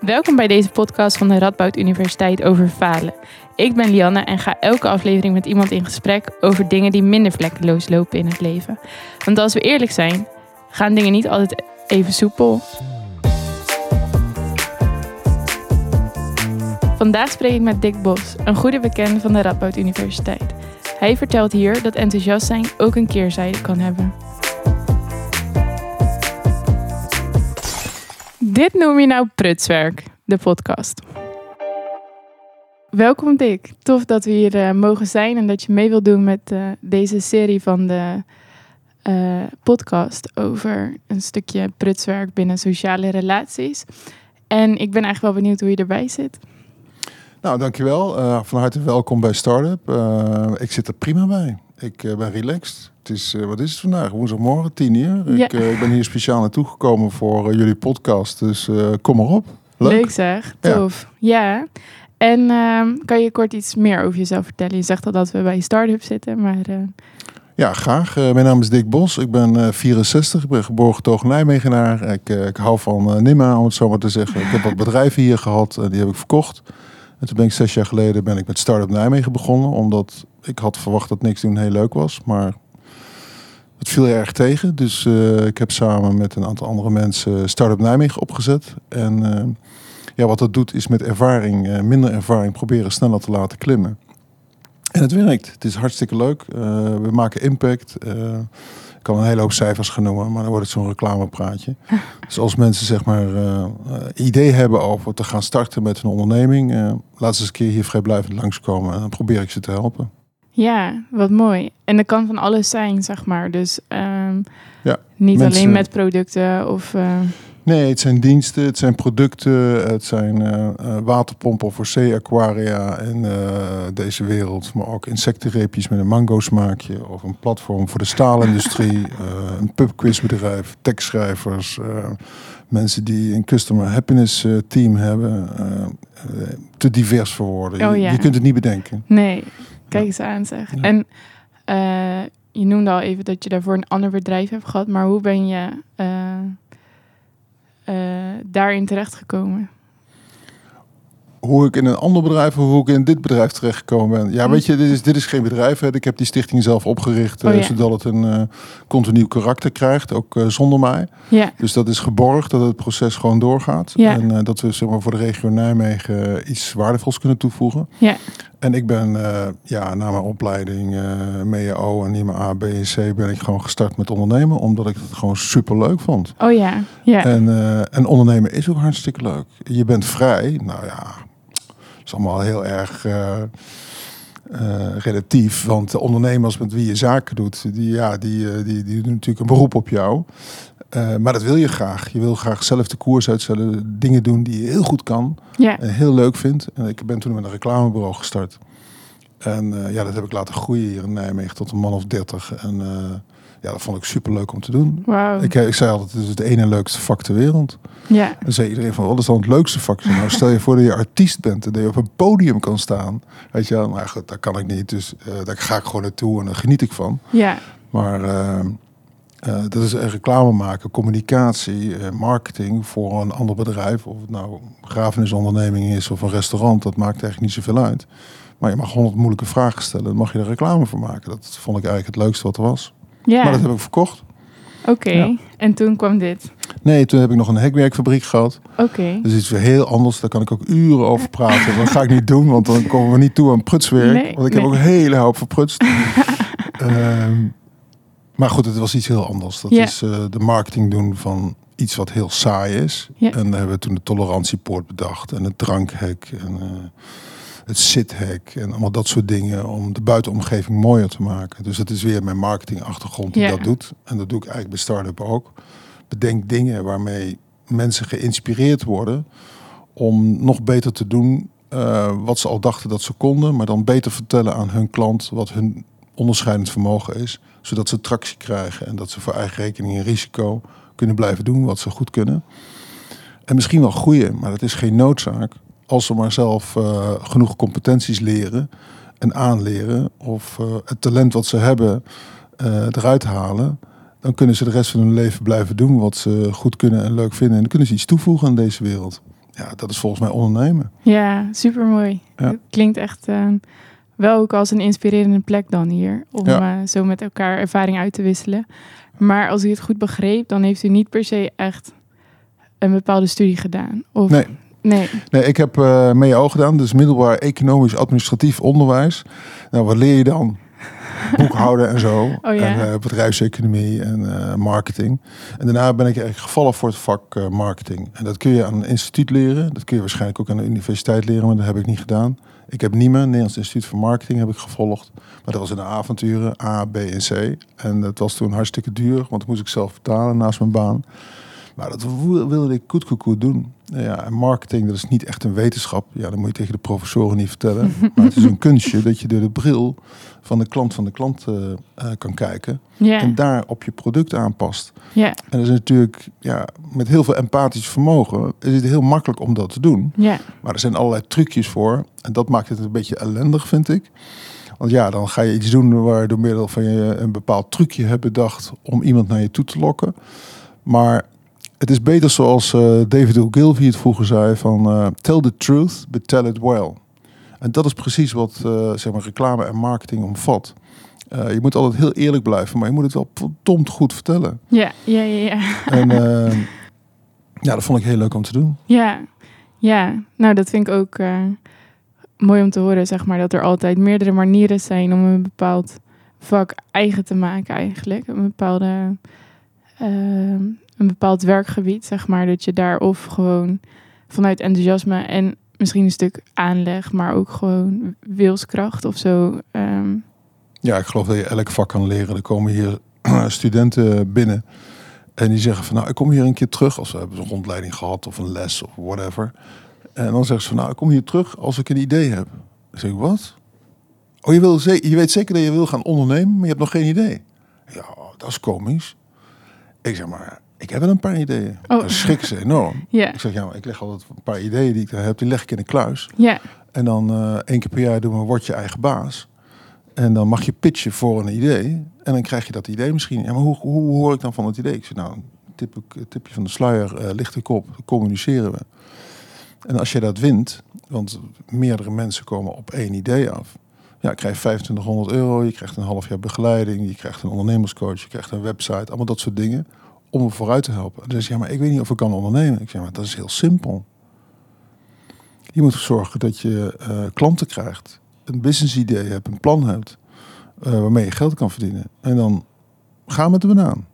Welkom bij deze podcast van de Radboud Universiteit over falen. Ik ben Lianne en ga elke aflevering met iemand in gesprek over dingen die minder vlekkeloos lopen in het leven. Want als we eerlijk zijn, gaan dingen niet altijd even soepel. Vandaag spreek ik met Dick Bos, een goede bekende van de Radboud Universiteit. Hij vertelt hier dat enthousiast zijn ook een keerzijde kan hebben. Dit noem je nou prutswerk, de podcast. Welkom Dick, tof dat we hier eh, mogen zijn en dat je mee wilt doen met eh, deze serie van de eh, podcast over een stukje prutswerk binnen sociale relaties. En ik ben eigenlijk wel benieuwd hoe je erbij zit. Nou, dankjewel. Van harte welkom bij Startup. Ik zit er prima bij. Ik uh, ben relaxed. Het is, wat is het vandaag? Woensdagmorgen, tien uur. Ja. Ik, ik, ben hier speciaal naartoe gekomen voor jullie podcast. Dus kom maar op. Leuk, Leuk zeg. Tof. Ja. ja. En ehm, kan je kort iets meer over jezelf vertellen? Je zegt al dat we bij Startup zitten, maar... Ja, graag. mijn naam is Dick Bos. Ik ben 64. Ik ben geboren getogen Nijmegenaar. Ik, ik hou van Nima, om het zo maar te zeggen. Ik heb wat bedrijven hier gehad. en die heb ik verkocht. En toen ben ik zes jaar geleden ben ik met Startup Nijmegen begonnen. Omdat ik had verwacht dat niks doen heel leuk was. Maar het viel erg tegen. Dus uh, ik heb samen met een aantal andere mensen Startup Nijmegen opgezet. En uh, ja, wat dat doet is met ervaring, uh, minder ervaring, proberen sneller te laten klimmen. En het werkt. Het is hartstikke leuk. we maken impact. Ik kan een hele hoop cijfers gaan noemen, maar dan wordt het zo'n reclamepraatje. dus als mensen zeg maar idee hebben over te gaan starten met een onderneming, laat ze eens een keer hier vrijblijvend langskomen en dan probeer ik ze te helpen. Ja, wat mooi. En dat kan van alles zijn, zeg maar. Dus um, ja, niet mensen, alleen met producten of. Nee, het zijn diensten, het zijn producten, het zijn uh, waterpompen voor zee-aquaria in uh, deze wereld. Maar ook insectenreepjes met een mango smaakje. Of een platform voor de staalindustrie. een pubquizbedrijf, tekstschrijvers. mensen die een customer happiness team hebben. te divers voor woorden. Oh, ja. je, je, kunt het niet bedenken. Nee, kijk eens aan zeg. Ja. En je noemde al even dat je daarvoor een ander bedrijf hebt gehad. Maar hoe ben je uh, daarin terechtgekomen? Hoe ik in een ander bedrijf of hoe ik in dit bedrijf terechtgekomen ben. Ja, weet je, dit is, dit is geen bedrijf. Hè. Ik heb die stichting zelf opgericht, oh, ja. zodat het een uh, continu karakter krijgt, ook uh, zonder mij. Ja. Dus dat is geborgd, dat het proces gewoon doorgaat. Ja. En uh, dat we zeg maar, voor de regio Nijmegen iets waardevols kunnen toevoegen. Ja. En ik ben ja, na mijn opleiding MEO en niet mijn A, B en C ben ik gewoon gestart met ondernemen, omdat ik het gewoon super leuk vond. Oh ja, ja. En, en ondernemen is ook hartstikke leuk. Je bent vrij, nou ja, is allemaal heel erg uh, uh, relatief. Want de ondernemers met wie je zaken doet, die, ja, die, uh, die, die doen natuurlijk een beroep op jou. Maar dat wil je graag. Je wil graag zelf de koers uitstellen. Dingen doen die je heel goed kan. Ja. En heel leuk vindt. En ik ben toen met een reclamebureau gestart. En ja, dat heb ik laten groeien hier in Nijmegen tot een man of dertig. En ja, dat vond ik super leuk om te doen. Wow. Ik, ik zei altijd, het is het ene leukste vak ter wereld. Ja. Dan zei iedereen van, wat is dan het leukste vak? Nou, stel je voor dat je artiest bent en dat je op een podium kan staan. Weet je wel, maar goed, dat kan ik niet. Dus uh, daar ga ik gewoon naartoe en daar geniet ik van. Ja. Maar uh, uh, dat is reclame maken, communicatie, marketing voor een ander bedrijf. Of het nou een begrafenisonderneming is of een restaurant, dat maakt eigenlijk niet zoveel uit. Maar je mag honderd moeilijke vragen stellen, dan mag je er reclame voor maken. Dat vond ik eigenlijk het leukste wat er was. Ja. Maar dat heb ik verkocht. Oké, okay. ja. en toen kwam dit? Nee, toen heb ik nog een hekwerkfabriek gehad. Oké. Okay. Dus iets weer heel anders. Daar kan ik ook uren over praten. dat ga ik niet doen, want dan komen we niet toe aan prutswerk. Nee, want ik nee. heb ook een hele hoop verprutst. um, maar goed, het was iets heel anders. Dat is uh, de marketing doen van iets wat heel saai is. En dan hebben we toen de tolerantiepoort bedacht. En het drankhek. En uh, het zithek. En allemaal dat soort dingen. Om de buitenomgeving mooier te maken. Dus dat is weer mijn marketingachtergrond die dat doet. En dat doe ik eigenlijk bij start-up ook. Bedenk dingen waarmee mensen geïnspireerd worden. Om nog beter te doen uh, wat ze al dachten dat ze konden. Maar dan beter vertellen aan hun klant wat hun onderscheidend vermogen is. Zodat ze tractie krijgen. En dat ze voor eigen rekening en risico kunnen blijven doen wat ze goed kunnen. En misschien wel groeien, maar dat is geen noodzaak. Als ze maar zelf uh, genoeg competenties leren en aanleren. Of uh, het talent wat ze hebben uh, eruit halen. Dan kunnen ze de rest van hun leven blijven doen wat ze goed kunnen en leuk vinden. En dan kunnen ze iets toevoegen aan deze wereld. ja, dat is volgens mij ondernemen. Ja, super mooi. Ja. Klinkt echt eh, wel ook als een inspirerende plek dan hier. Om Ja. eh, zo met elkaar ervaring uit te wisselen. Maar als u het goed begreep, dan heeft u niet per se echt een bepaalde studie gedaan. Of, Nee. Nee. Nee, ik heb eh MEO gedaan, dus middelbaar economisch administratief onderwijs. Nou, wat leer je dan? Boekhouden en zo. Oh ja. En eh, bedrijfseconomie en eh, marketing. En daarna ben ik eigenlijk gevallen voor het vak eh, marketing. En dat kun je aan een instituut leren. Dat kun je waarschijnlijk ook aan de universiteit leren, maar dat heb ik niet gedaan. Ik heb NIME, Nederlands Instituut voor Marketing, heb ik gevolgd. Maar dat was in de avonturen, A, B en C. En dat was toen hartstikke duur, want dat moest ik zelf betalen naast mijn baan. Maar dat wil- wilde ik goed, goed, goed doen. Ja, en marketing, dat is niet echt een wetenschap. Ja, dat moet je tegen de professoren niet vertellen. Maar het is een kunstje dat je door de bril van de klant van de klant eh, eh, kan kijken. En daar op je product aanpast. Ja. En dat is natuurlijk, ja, met heel veel empathisch vermogen is het heel makkelijk om dat te doen. Ja. Maar er zijn allerlei trucjes voor. En dat maakt het een beetje ellendig, vind ik. Want ja, dan ga je iets doen waar door middel van je een bepaald trucje hebt bedacht om iemand naar je toe te lokken. Maar het is beter zoals eh, David Ogilvy het vroeger zei van eh, tell the truth, but tell it well. En dat is precies wat eh, zeg maar reclame en marketing omvat. Je moet altijd heel eerlijk blijven, maar je moet het wel verdomd goed vertellen. Ja. Ja. Ja. Ja. En ja, dat vond ik heel leuk om te doen. Ja, ja. Nou, dat vind ik ook mooi om te horen, zeg maar, dat er altijd meerdere manieren zijn om een bepaald vak eigen te maken eigenlijk. Een bepaalde, een bepaald werkgebied, zeg maar, dat je daar of gewoon vanuit enthousiasme en misschien een stuk aanleg, maar ook gewoon wilskracht of zo. ehm, Ja, ik geloof dat je elk vak kan leren. Er komen hier studenten binnen en die zeggen van nou, ik kom hier een keer terug als we hebben een rondleiding gehad of een les of whatever. En dan zeggen ze van nou, ik kom hier terug als ik een idee heb. Zeg ik wat? Oh, je, wil je weet zeker dat je wil gaan ondernemen, maar je hebt nog geen idee. Ja, dat is komisch. Ik zeg maar, ik heb wel een paar ideeën. Oh. Dan schrikken ze enorm. Ik zeg ja, maar ik leg altijd een paar ideeën die ik heb, die leg ik in een kluis. ja, En dan eh één keer per jaar doen we word je eigen baas. En dan mag je pitchen voor een idee. En dan krijg je dat idee misschien. Ja, maar hoe, hoe hoor ik dan van het idee? Ik zeg nou, tip, tipje van de sluier, eh licht ik op, communiceren we. En als je dat wint, want meerdere mensen komen op één idee af. Ja, krijg je 2500 euro, je krijgt een half jaar begeleiding, je krijgt een ondernemerscoach, je krijgt een website, allemaal dat soort dingen. Om me vooruit te helpen. Dus ja, maar ik weet niet of ik kan ondernemen. Ik zeg maar, dat is heel simpel. Je moet zorgen dat je eh, klanten krijgt, een business idee hebt, een plan hebt, eh, waarmee je geld kan verdienen. En dan ga met de banaan.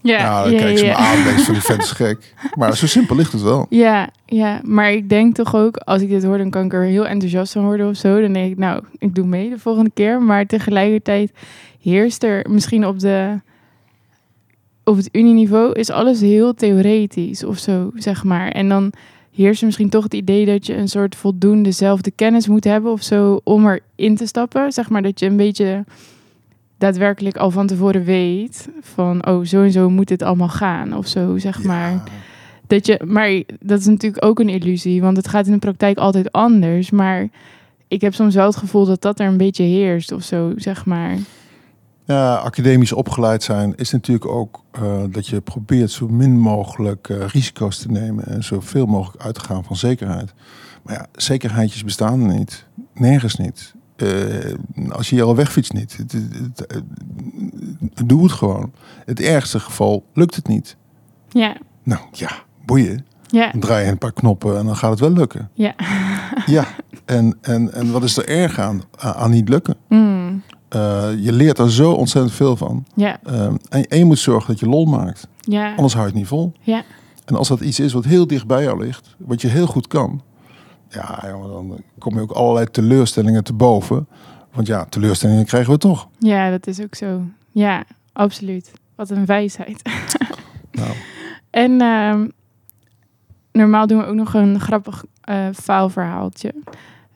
ja, Ja, dan ja, kijk ze ja. me aan, van die vent is gek. Maar zo simpel ligt het wel. Ja, ja, maar ik denk toch ook, als ik dit hoor, dan kan ik er heel enthousiast van worden of zo. Dan denk ik, nou, ik doe mee de volgende keer. Maar tegelijkertijd heerst er misschien op de op het unieniveau is alles heel theoretisch of zo, zeg maar. En dan heerst er misschien toch het idee dat je een soort voldoende dezelfde kennis moet hebben of zo om erin te stappen. Zeg maar dat je een beetje daadwerkelijk al van tevoren weet van, oh, zo en zo moet het allemaal gaan of zo, zeg maar. Dat je, maar dat is natuurlijk ook een illusie, want het gaat in de praktijk altijd anders. Maar ik heb soms wel het gevoel dat dat er een beetje heerst of zo, zeg maar. Ja, academisch opgeleid zijn is natuurlijk ook eh, dat je probeert zo min mogelijk eh, risico's te nemen en zoveel mogelijk uit te gaan van zekerheid. Maar ja, zekerheidjes bestaan niet. Nergens niet. Eh, als je hier al wegfietst niet. Het, het- het- doe het gewoon. Het ergste geval lukt het niet. Ja, Nou ja, boeien. ja, Dan draai je een paar knoppen en dan gaat het wel lukken. ja. Ja, en, en, en wat is er erg aan, aan niet lukken? Mm, Eh, je leert er zo ontzettend veel van. ja, Ehm, en, en je moet zorgen dat je lol maakt. ja, Anders hou je het niet vol. ja, En als dat iets is wat heel dicht bij jou ligt, wat je heel goed kan, ja, jongen, dan kom je ook allerlei teleurstellingen te boven. Want ja, teleurstellingen krijgen we toch. ja, dat is ook zo. Ja, absoluut. Wat een wijsheid. Nou, En ehm, normaal doen we ook nog een grappig eh faalverhaaltje.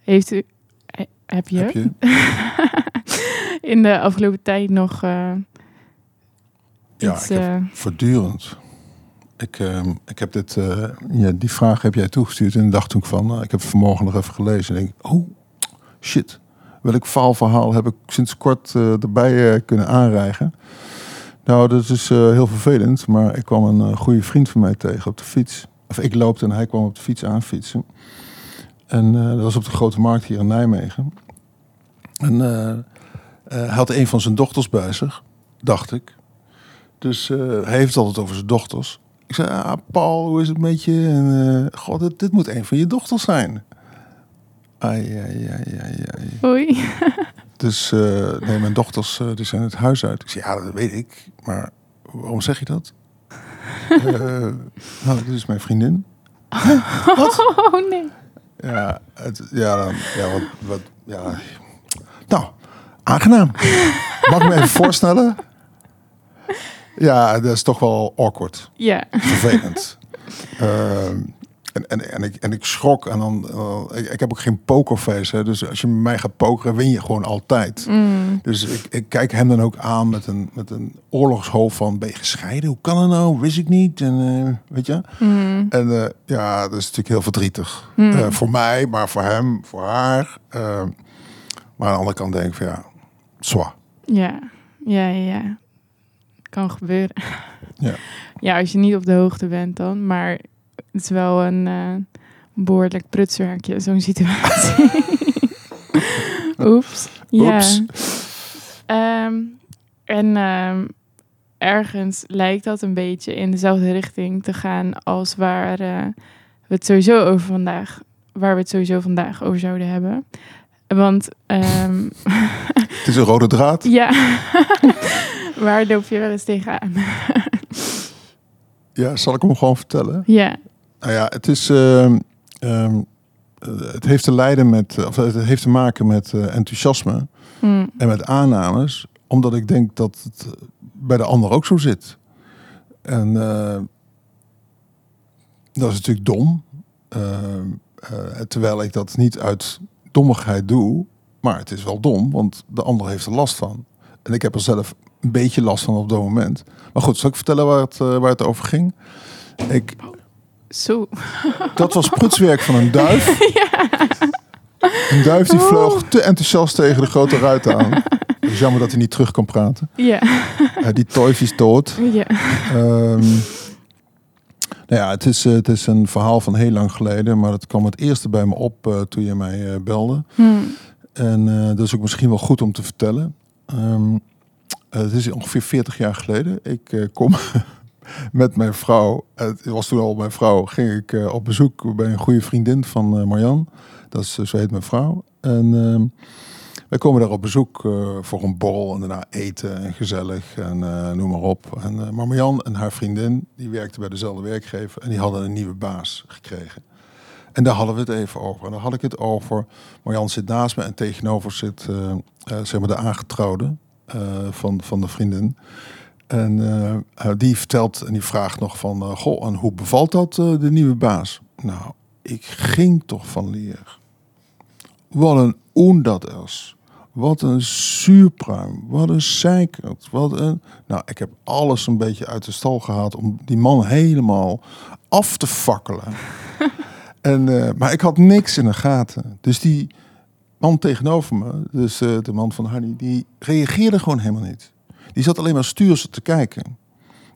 Heeft u, he- heb je, heb je? in de afgelopen tijd nog eh, Ja, ik heb eh, voortdurend. Ik, ehm, ik heb dit, eh, ja, die vraag heb jij toegestuurd en dacht toen ik van, ik heb het vanmorgen nog even gelezen en denk, oh, shit. Welk faalverhaal heb ik sinds kort erbij kunnen aanreigen? Nou, dat is heel vervelend, maar ik kwam een goede vriend van mij tegen op de fiets. Of ik loopte en hij kwam op de fiets aanfietsen. En dat was op de Grote Markt hier in Nijmegen. En eh, hij had een van zijn dochters bij zich, dacht ik. Dus eh, hij heeft het altijd over zijn dochters. Ik zei, ah, Paul, hoe is het met je? En, eh, God, dit, dit moet een van je dochters zijn. Ai, ai, ai, ai, ai. Oei. Dus nee, mijn dochters die zijn het huis uit. Ik zei, ja, dat weet ik. Maar waarom zeg je dat? Nou, dit is mijn vriendin. Oh nee. Ja, het, ja, dan, ja, wat, wat, ja. Nou, aangenaam. Mag ik me even voorstellen? Ja, dat is toch wel awkward. Ja. Vervelend. Ehm, en, en, en, ik, en ik schrok. En dan, eh, ik, ik heb ook geen pokerface. Hè, dus als je met mij gaat pokeren, win je gewoon altijd. Mm. Dus ik, ik kijk hem dan ook aan met een, met een oorlogshoofd van... ben je gescheiden? Hoe kan dat nou? Wist ik niet. En, eh, weet je? Mm. En eh, ja, dat is natuurlijk heel verdrietig. Mm. Voor mij, maar voor hem, voor haar. Eh, maar aan de andere kant denk ik van ja, Ja. Ja, ja. Kan gebeuren. Ja. Ja, als je niet op de hoogte bent dan. Maar het is wel een eh, behoorlijk prutswerkje, zo'n situatie. Oeps. Ja. Oeps. Ehm, en ehm, ergens lijkt dat een beetje in dezelfde richting te gaan als waar eh, we het sowieso over vandaag, waar we het sowieso vandaag over zouden hebben. Want ehm, Het is een rode draad. ja, waar loop je wel eens tegenaan? Ja, zal ik hem gewoon vertellen? ja, Nou ja, het is... ehm, ehm, eh, het heeft te lijden met, of het heeft te maken met eh, enthousiasme Hm. en met aannames, omdat ik denk dat het bij de ander ook zo zit. En eh, dat is natuurlijk dom, eh, terwijl ik dat niet uit dommigheid doe, maar het is wel dom, want de ander heeft er last van. En ik heb er zelf een beetje last van op dat moment. Maar goed, zal ik vertellen waar het, eh, waar het over ging? Ik, zo. dat was prutswerk van een duif. Een duif die vloog te enthousiast tegen de grote ruit aan. Het is jammer dat hij niet terug kan praten. Ja, die toif is dood. ja. Ehm, nou ja, het is, eh, het is een verhaal van heel lang geleden, maar het kwam het eerste bij me op eh, toen je mij eh, belde. Hm. En dat is ook misschien wel goed om te vertellen. Ehm, eh, het is ongeveer 40 jaar geleden. Ik kom met mijn vrouw, het was toen al mijn vrouw, ging ik op bezoek bij een goede vriendin van Marjan. Dat is, zo heet mijn vrouw. En ehm, wij komen daar op bezoek eh, voor een borrel en daarna eten en gezellig en eh, noem maar op. En, Marjan en haar vriendin, die werkten bij dezelfde werkgever en die hadden een nieuwe baas gekregen. En daar hadden we het even over. En daar had ik het over. Marjan zit naast me en tegenover zit zeg maar de aangetrouwde van, van de vriendin. En die vertelt en die vraagt nog van... goh, en hoe bevalt dat, de nieuwe baas? Nou, ik ging toch van leer. Wat een oen. Wat een zuurpruim. Wat een zeikert. Wat een... Nou, ik heb alles een beetje uit de stal gehaald... om die man helemaal af te fakkelen. En, eh, maar ik had niks in de gaten. Dus die man tegenover me, dus eh, de man van Hardy, die reageerde gewoon helemaal niet. Die zat alleen maar stuurse te kijken.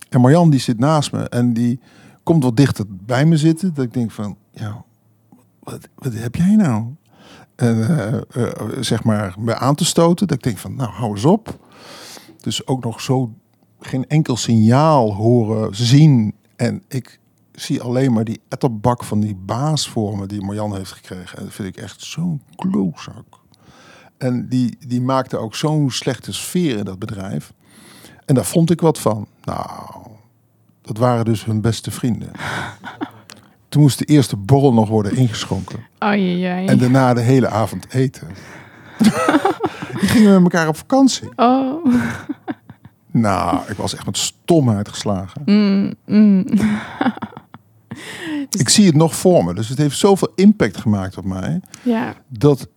En Marjan die zit naast me en die komt wat dichter bij me zitten. Dat ik denk van, ja, wat, wat heb jij nou? En eh, eh, zeg maar me aan te stoten. Dat ik denk van, nou hou eens op. Dus ook nog zo geen enkel signaal horen, zien. En ik zie alleen maar die etterbak van die baas voor me die Marjan heeft gekregen. En dat vind ik echt zo'n klootzak. En die, die maakte ook zo'n slechte sfeer in dat bedrijf. En daar vond ik wat van. Nou, dat waren dus hun beste vrienden. Toen moest de eerste borrel nog worden ingeschonken. Ai, ai, En daarna de hele avond eten. Die gingen met elkaar op vakantie. Oh. Nou, ik was echt met stomheid geslagen. Mm, mm. Ik zie het nog voor me. Dus het heeft zoveel impact gemaakt op mij. Ja. Dat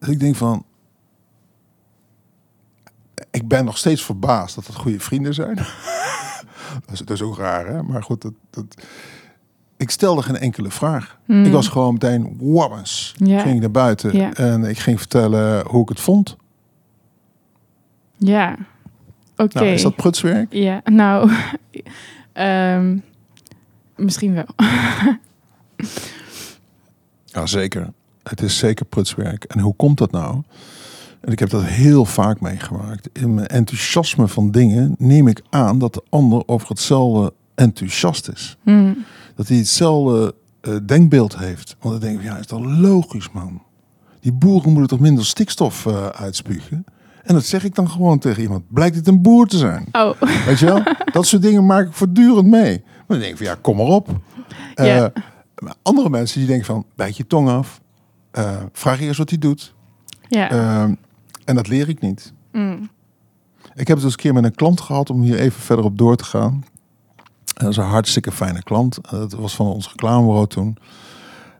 ik denk van... Ik ben nog steeds verbaasd dat het goede vrienden zijn. dat, is, dat is ook raar, hè? Maar goed, dat, dat... ik stelde geen enkele vraag. Mm. Ik was gewoon meteen wabbens. Ja. Ging ik naar buiten Ja. en ik ging vertellen hoe ik het vond. Ja. Oké. Nou, is dat prutswerk? Ja, nou, ehm, Misschien wel. Ja, zeker. Het is zeker prutswerk. En hoe komt dat nou? En ik heb dat heel vaak meegemaakt. In mijn enthousiasme van dingen neem ik aan dat de ander over hetzelfde enthousiast is. Hmm. Dat hij hetzelfde eh, denkbeeld heeft. Want dan denk ik, ja, is toch logisch, man. Die boeren moeten toch minder stikstof eh, uitspugen? En dat zeg ik dan gewoon tegen iemand. Blijkt het een boer te zijn? Oh, Weet je wel? dat soort dingen maak ik voortdurend mee. Maar dan denk ik van, ja, kom maar op. Eh, andere mensen die denken van, bijt je tong af. Vraag eerst wat hij doet. ja. Eh, en dat leer ik niet. Hmm. Ik heb het eens een keer met een klant gehad om hier even verder op door te gaan. Dat is een hartstikke fijne klant. Eh, Dat was van ons reclamebureau toen.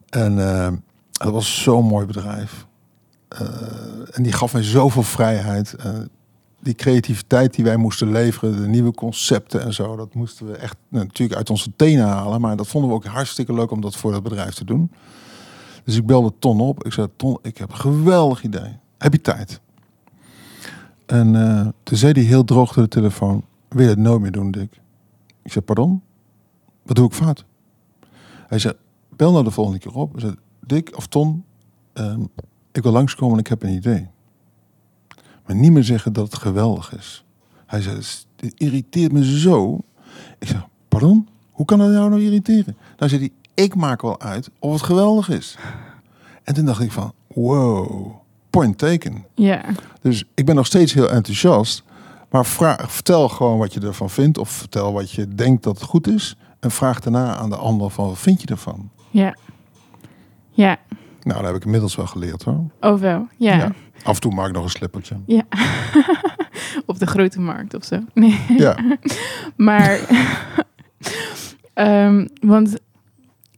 En eh, dat was zo'n mooi bedrijf. Eh, en die gaf mij zoveel vrijheid. Eh, die creativiteit die wij moesten leveren, de nieuwe concepten en zo, dat moesten we echt natuurlijk uit onze tenen halen. Maar dat vonden we ook hartstikke leuk om dat voor dat bedrijf te doen. Dus ik belde Ton op. Ik zei, Ton, ik heb een geweldig idee. Heb je tijd? En eh, toen zei hij heel droog door de telefoon, wil je het nooit meer doen, Dick? Ik zei, pardon? Wat doe ik fout? Hij zei, bel nou de volgende keer op. Hij zei, Dick of Ton, ehm, ik wil langskomen en ik heb een idee. Maar niet meer zeggen dat het geweldig is. Hij zei, dit irriteert me zo. Ik zei, pardon? Hoe kan dat jou nou irriteren? Nou zei hij, ik maak wel uit of het geweldig is. En toen dacht ik van, wow, point taken. ja. Dus ik ben nog steeds heel enthousiast. Maar vraag, vertel gewoon wat je ervan vindt. Of vertel wat je denkt dat het goed is. En vraag daarna aan de ander van wat vind je ervan? Ja. Ja. Nou, dat heb ik inmiddels wel geleerd hoor. Oh wel. Ja. Ja. Ja. Af en toe maak ik nog een slippertje. Op de grote markt of zo. Nee. Ja, Maar, ehm, want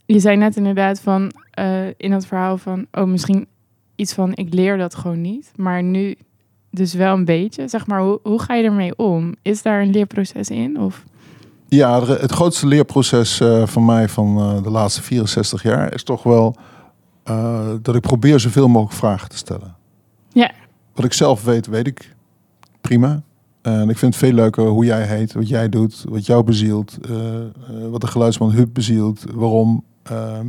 je zei net inderdaad van eh, in dat verhaal van, oh misschien iets van ik leer dat gewoon niet, maar nu dus wel een beetje. Zeg maar, hoe, hoe ga je ermee om? Is daar een leerproces in? Of? ja het grootste leerproces eh, van mij van eh, de laatste 64 jaar is toch wel eh, dat ik probeer zoveel mogelijk vragen te stellen. Ja. Wat ik zelf weet, weet ik prima. En ik vind het veel leuker hoe jij heet, wat jij doet, wat jou bezielt, wat de geluidsman Huub bezielt, waarom. Eh,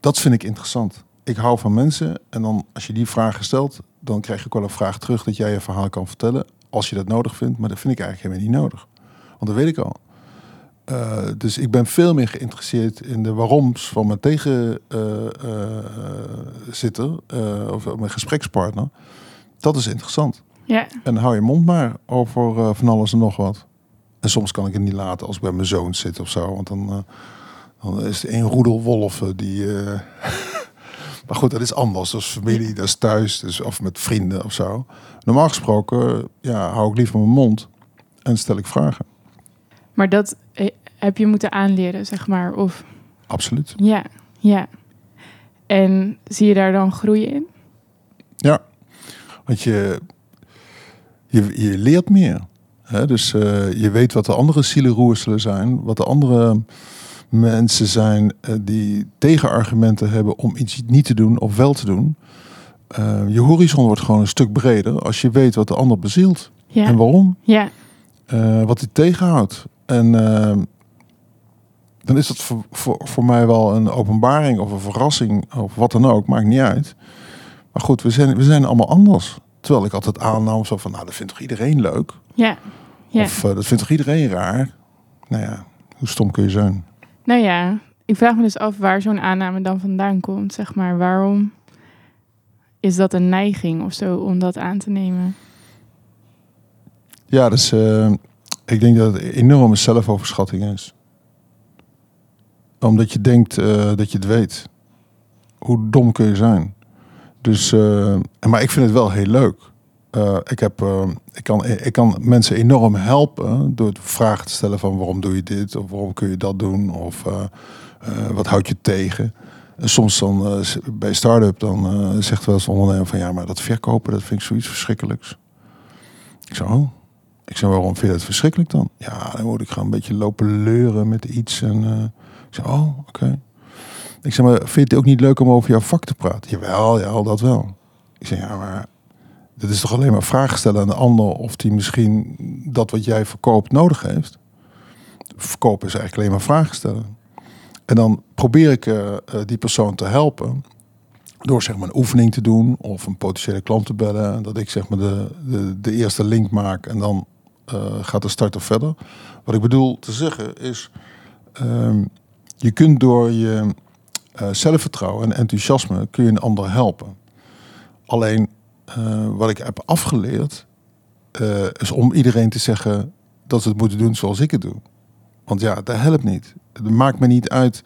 dat vind ik interessant. Ik hou van mensen en dan als je die vragen stelt, dan krijg ook wel een vraag terug dat jij je verhaal kan vertellen, als je dat nodig vindt. Maar dat vind ik eigenlijk helemaal niet nodig, want dat weet ik al. Eh, dus ik ben veel meer geïnteresseerd in de waaroms van mijn tegenzitter eh, of mijn gesprekspartner. Dat is interessant. Ja, En hou je mond maar over eh, van alles en nog wat. En soms kan ik het niet laten als ik bij mijn zoon zit of zo. Want dan, eh, dan is het een roedel wolven die... maar goed, dat is anders. Dat is familie, dat is thuis. Dus, of met vrienden of zo. Normaal gesproken ja, hou ik liever mijn mond. En stel ik vragen. maar dat eh, heb je moeten aanleren, zeg maar. Of Absoluut. ja, ja. En zie je daar dan groei in? Ja, want je, je, je leert meer. Hè? Dus eh, je weet wat de andere zielenroerselen zijn, wat de andere mensen zijn eh, die tegenargumenten hebben om iets niet te doen of wel te doen. Eh, je horizon wordt gewoon een stuk breder als je weet wat de ander bezielt Ja, en waarom, ja, eh, wat hij tegenhoudt. En dan is dat voor, voor, voor mij wel een openbaring of een verrassing of wat dan ook, maakt niet uit. Maar goed, we zijn, we zijn allemaal anders. Terwijl ik altijd aannam zo van, nou, dat vindt toch iedereen leuk? ja. ja. Of dat vindt toch iedereen raar? Nou ja, hoe stom kun je zijn? Nou ja, ik vraag me dus af waar zo'n aanname dan vandaan komt. Zeg maar, waarom is dat een neiging of zo om dat aan te nemen? Ja, dus eh, ik denk dat het een enorme zelfoverschatting is. Omdat je denkt eh, dat je het weet. Hoe dom kun je zijn? Dus, eh, maar ik vind het wel heel leuk. Eh, ik, heb, eh, ik, kan, ik kan mensen enorm helpen door vragen te stellen van waarom doe je dit? Of waarom kun je dat doen? Of eh, wat houd je tegen? En soms dan bij start-up dan zegt wel eens een ondernemer van ja, maar dat verkopen, dat vind ik zoiets verschrikkelijks. Ik zo, oh. Ik zei, waarom vind je dat verschrikkelijk dan? Ja, dan moet ik gewoon een beetje lopen leuren met iets. En, ik zei, oh, oké. Ik zei, maar vind je het ook niet leuk om over jouw vak te praten? Jawel, ja, dat wel. Ik zei, ja, maar dit is toch alleen maar vragen stellen aan de ander... of die misschien dat wat jij verkoopt nodig heeft? Verkopen is eigenlijk alleen maar vragen stellen. En dan probeer ik eh, eh, die persoon te helpen door zeg maar een oefening te doen of een potentiële klant te bellen. En dat ik zeg maar de, de, de eerste link maak en dan eh, gaat de starter verder. Wat ik bedoel te zeggen is, ehm, je kunt door je zelfvertrouwen en enthousiasme kun je een ander helpen. Alleen eh, wat ik heb afgeleerd eh, is om iedereen te zeggen dat ze het moeten doen zoals ik het doe. Want ja, dat helpt niet. Het maakt me niet uit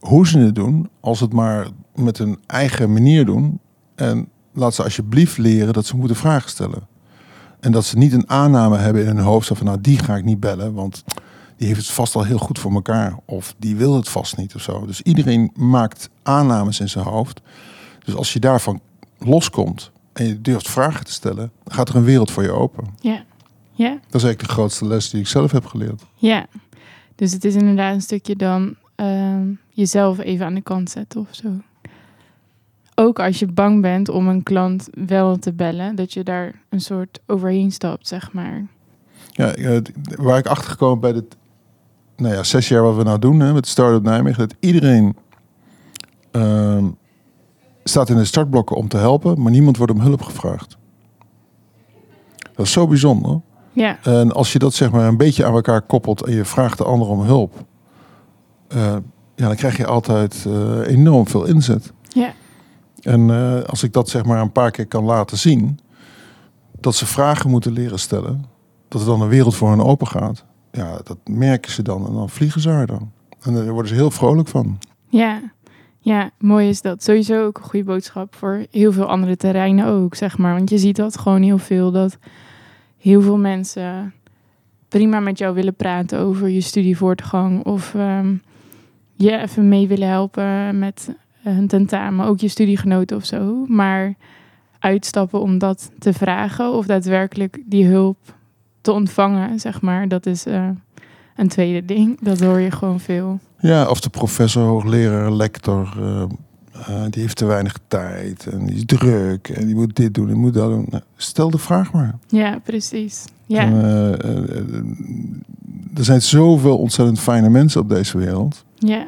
hoe ze het doen, als het maar met hun eigen manier doen. En laat ze alsjeblieft leren dat ze moeten vragen stellen. En dat ze niet een aanname hebben in hun hoofd van nou die ga ik niet bellen, want die heeft het vast al heel goed voor elkaar. Of die wil het vast niet of zo. Dus iedereen maakt aannames in zijn hoofd. Dus als je daarvan loskomt en je durft vragen te stellen, gaat er een wereld voor je open. Ja. Ja. Dat is eigenlijk de grootste les die ik zelf heb geleerd. Ja. Dus het is inderdaad een stukje dan ehm, jezelf even aan de kant zetten of zo. Ook als je bang bent om een klant wel te bellen, dat je daar een soort overheen stapt, zeg maar. Ja, eh, waar ik achter gekomen bij dit, nou ja, zes jaar wat we nou doen hè, met Startup Nijmegen, dat iedereen ehm, staat in de startblokken om te helpen, maar niemand wordt om hulp gevraagd. Dat is zo bijzonder. Ja. En als je dat zeg maar een beetje aan elkaar koppelt en je vraagt de ander om hulp, eh, ja, dan krijg je altijd eh, enorm veel inzet. Ja. En eh, als ik dat zeg maar een paar keer kan laten zien, dat ze vragen moeten leren stellen, dat er dan een wereld voor hen open gaat, ja, dat merken ze dan en dan vliegen ze er dan. En daar worden ze heel vrolijk van. Ja. Ja, mooi is dat. Sowieso ook een goede boodschap voor heel veel andere terreinen ook, zeg maar. Want je ziet dat gewoon heel veel, dat heel veel mensen prima met jou willen praten over je studievoortgang. Of ehm, je even mee willen helpen met hun tentamen, ook je studiegenoten of zo. Maar uitstappen om dat te vragen of daadwerkelijk die hulp te ontvangen, zeg maar, dat is eh, een tweede ding. Dat hoor je gewoon veel. Ja, of de professor, hoogleraar, lector, eh, eh, die heeft te weinig tijd en die is druk en die moet dit doen en moet dat doen. Nou, stel de vraag maar. Ja, precies. Ja, En, eh, er zijn zoveel ontzettend fijne mensen op deze wereld. ja.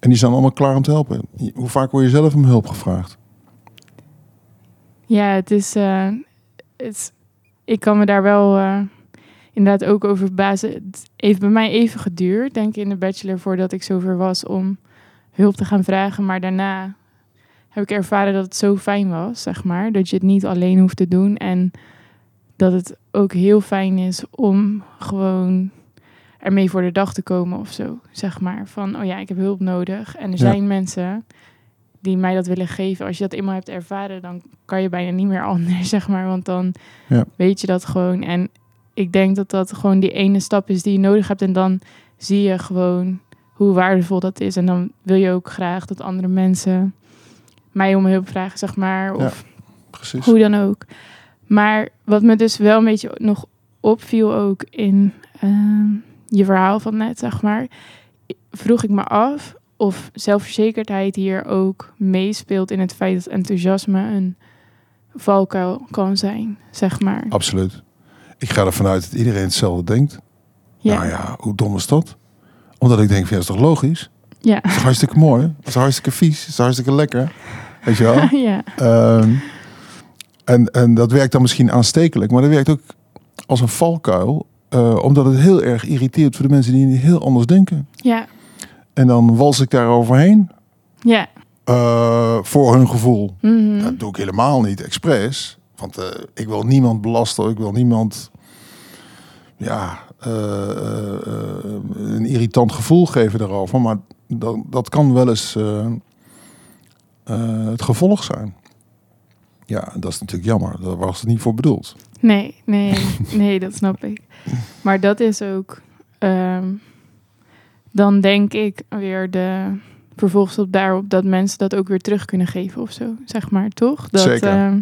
En die zijn allemaal klaar om te helpen. Hoe vaak word je zelf om hulp gevraagd? Ja, het is, het is- Ik kan me daar wel inderdaad ook over verbazen. Het heeft bij mij even geduurd, denk ik, in de bachelor, voordat ik zover was om hulp te gaan vragen. Maar daarna heb ik ervaren dat het zo fijn was, zeg maar. Dat je het niet alleen hoeft te doen. En dat het ook heel fijn is om gewoon ermee voor de dag te komen of zo. Zeg maar van, oh ja, ik heb hulp nodig. En er Ja. zijn mensen die mij dat willen geven. Als je dat eenmaal hebt ervaren, dan kan je bijna niet meer anders, zeg maar. Want dan Ja. weet je dat gewoon. En ik denk dat dat gewoon die ene stap is die je nodig hebt. En dan zie je gewoon hoe waardevol dat is. En dan wil je ook graag dat andere mensen mij om hulp vragen, zeg maar. Of Precies. hoe dan ook. Maar wat me dus wel een beetje nog opviel ook in ehm, je verhaal van net, zeg maar, vroeg ik me af of zelfverzekerdheid hier ook meespeelt in het feit dat enthousiasme een valkuil kan zijn, zeg maar. Absoluut. Ik ga ervan uit dat iedereen hetzelfde denkt. Ja, Nou ja, hoe dom is dat? Omdat ik denk, van, ja, dat is toch logisch? ja, Dat is toch hartstikke mooi? Dat is toch hartstikke vies? Dat is toch hartstikke lekker? Weet je wel? ja, Ehm, en, en dat werkt dan misschien aanstekelijk, maar dat werkt ook als een valkuil. eh, omdat het heel erg irriteert voor de mensen die heel anders denken. ja, En dan wals ik daar overheen ja. eh, voor hun gevoel. Mhm. Dat doe ik helemaal niet expres. Want eh, ik wil niemand belasten. Ik wil niemand ja, eh, eh, een irritant gevoel geven daarover. Maar dat, dat kan wel eens het gevolg zijn. Ja, dat is natuurlijk jammer. Daar was het niet voor bedoeld. Nee, nee, nee, dat snap ik. Maar dat is ook, ehm, dan denk ik weer de vervolgstap daarop dat mensen dat ook weer terug kunnen geven of zo, zeg maar, toch? Dat, Zeker. ehm,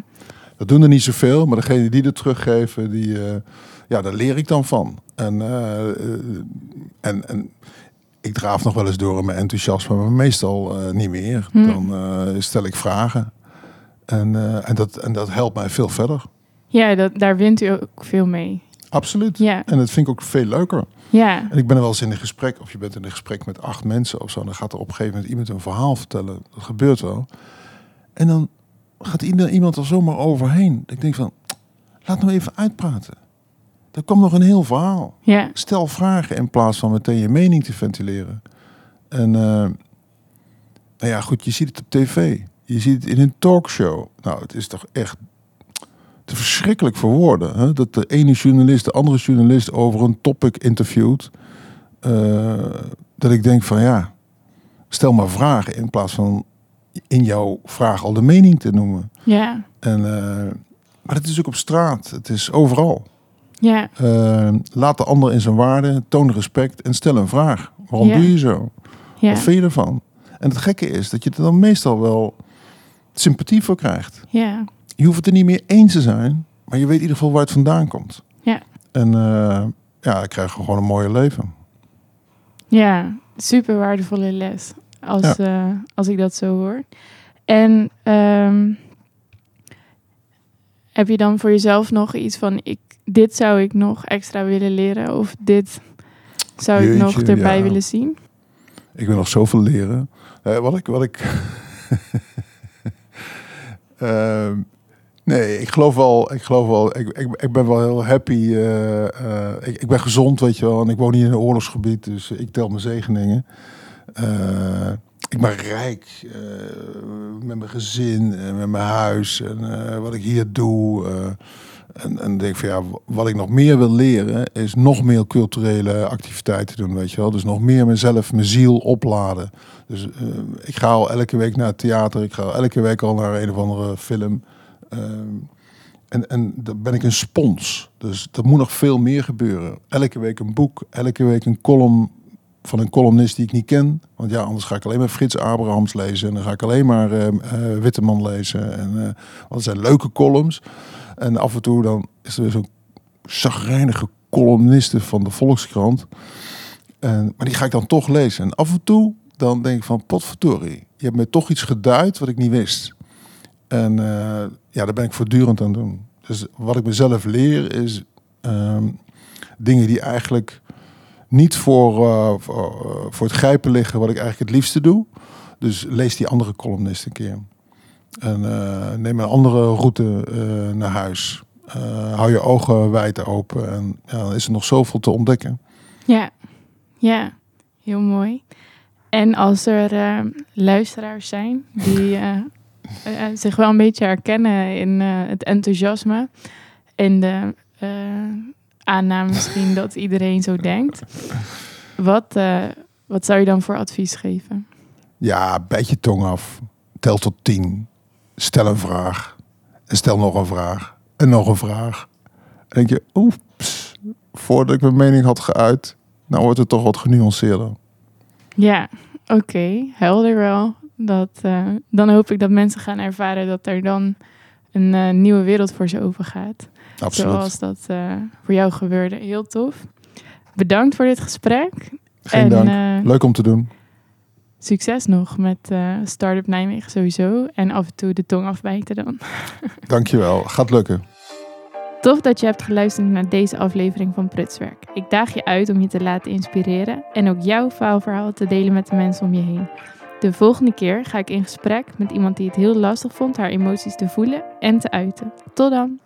Dat doen er niet zoveel, maar degene die het teruggeven, die, eh, ja, daar leer ik dan van. En, eh, eh, en, en ik draaf nog wel eens door in mijn enthousiasme, maar meestal niet meer. Hm. Dan stel ik vragen. En, en, dat, en dat helpt mij veel verder. ja, dat, daar wint u ook veel mee. absoluut. Ja, En dat vind ik ook veel leuker. ja, En ik ben er wel eens in een gesprek, of je bent in een gesprek met acht mensen of zo. En dan gaat er op een gegeven moment iemand een verhaal vertellen. Dat gebeurt wel. En dan gaat iemand er zomaar overheen. Ik denk van, laat nou even uitpraten. Er komt nog een heel verhaal. ja, Stel vragen in plaats van meteen je mening te ventileren. En eh, nou ja, goed, je ziet het op tv. Je ziet het in een talkshow. Nou, het is toch echt te verschrikkelijk voor woorden. Hè? Dat de ene journalist de andere journalist over een topic interviewt. Eh, dat ik denk van ja, stel maar vragen in plaats van in jouw vraag al de mening te noemen. ja, En, eh, maar het is ook op straat. Het is overal. ja, Eh, laat de ander in zijn waarde, toon respect en stel een vraag. Waarom Ja. doe je zo? ja, Wat vind je ervan? En het gekke is dat je er dan meestal wel sympathie voor krijgt. ja, Je hoeft het er niet meer eens te zijn, maar je weet in ieder geval waar het vandaan komt. Ja. En eh, ja, ik krijg gewoon een mooie leven. ja. Super waardevolle les. Als, eh, als ik dat zo hoor. En ehm, heb je dan voor jezelf nog iets van... Ik, dit zou ik nog extra willen leren? Of dit zou ik nog erbij ja. willen zien? Ik wil nog zoveel leren. Eh, wat ik. Wat ik Ehm, nee, ik geloof wel. Ik, geloof wel ik, ik, ik ben wel heel happy. eh, ik, ik ben gezond, weet je wel. En ik woon hier in een oorlogsgebied, dus ik tel mijn zegeningen. Eh, ik ben rijk eh, met mijn gezin en met mijn huis en eh, wat ik hier doe. eh, en, en denk van ja, wat ik nog meer wil leren is nog meer culturele activiteiten doen, weet je wel. Dus nog meer mezelf, mijn ziel opladen. Dus eh, ik ga al elke week naar het theater, ik ga elke week al naar een of andere film. En, en dan ben ik een spons. Dus er moet nog veel meer gebeuren. Elke week een boek, elke week een column van een columnist die ik niet ken. Want ja, anders ga ik alleen maar Frits Abrahams lezen. En dan ga ik alleen maar eh, eh, Witteman lezen. En, eh, want het zijn leuke columns. En af en toe dan is er weer zo'n zagrijnige columniste van de Volkskrant. En, maar die ga ik dan toch lezen. En af en toe dan denk ik van potverdorie. Je hebt me toch iets geduid wat ik niet wist. En eh, ja, daar ben ik voortdurend aan doen. Dus wat ik mezelf leer is ehm, dingen die eigenlijk niet voor, eh, voor, eh, voor het grijpen liggen wat ik eigenlijk het liefste doe. Dus lees die andere columnist een keer. En eh, neem een andere route naar huis. Hou je ogen wijd open. En ja, dan is er nog zoveel te ontdekken. Ja, ja, heel mooi. En als er luisteraars zijn die zich wel een beetje herkennen in het enthousiasme en de aanname misschien dat iedereen zo denkt, wat, eh, wat zou je dan voor advies geven? Ja, bijt je tong af. Tel tot tien. Stel een vraag. En stel nog een vraag. En nog een vraag. En denk je, oeps. Voordat ik mijn mening had geuit. Nou wordt het toch wat genuanceerder. Ja, oké, helder wel. Dat, eh, dan hoop ik dat mensen gaan ervaren dat er dan een eh, nieuwe wereld voor ze overgaat. Absoluut. Zoals dat eh, voor jou gebeurde. Heel tof. Bedankt voor dit gesprek. Geen en dank. eh, Leuk om te doen. succes nog met eh Startup Nijmegen sowieso. En af en toe de tong afbijten dan. Dankjewel. Gaat lukken. Tof dat je hebt geluisterd naar deze aflevering van Prutswerk. Ik daag je uit om je te laten inspireren en ook jouw faalverhaal te delen met de mensen om je heen. De volgende keer ga ik in gesprek met iemand die het heel lastig vond haar emoties te voelen en te uiten. Tot dan!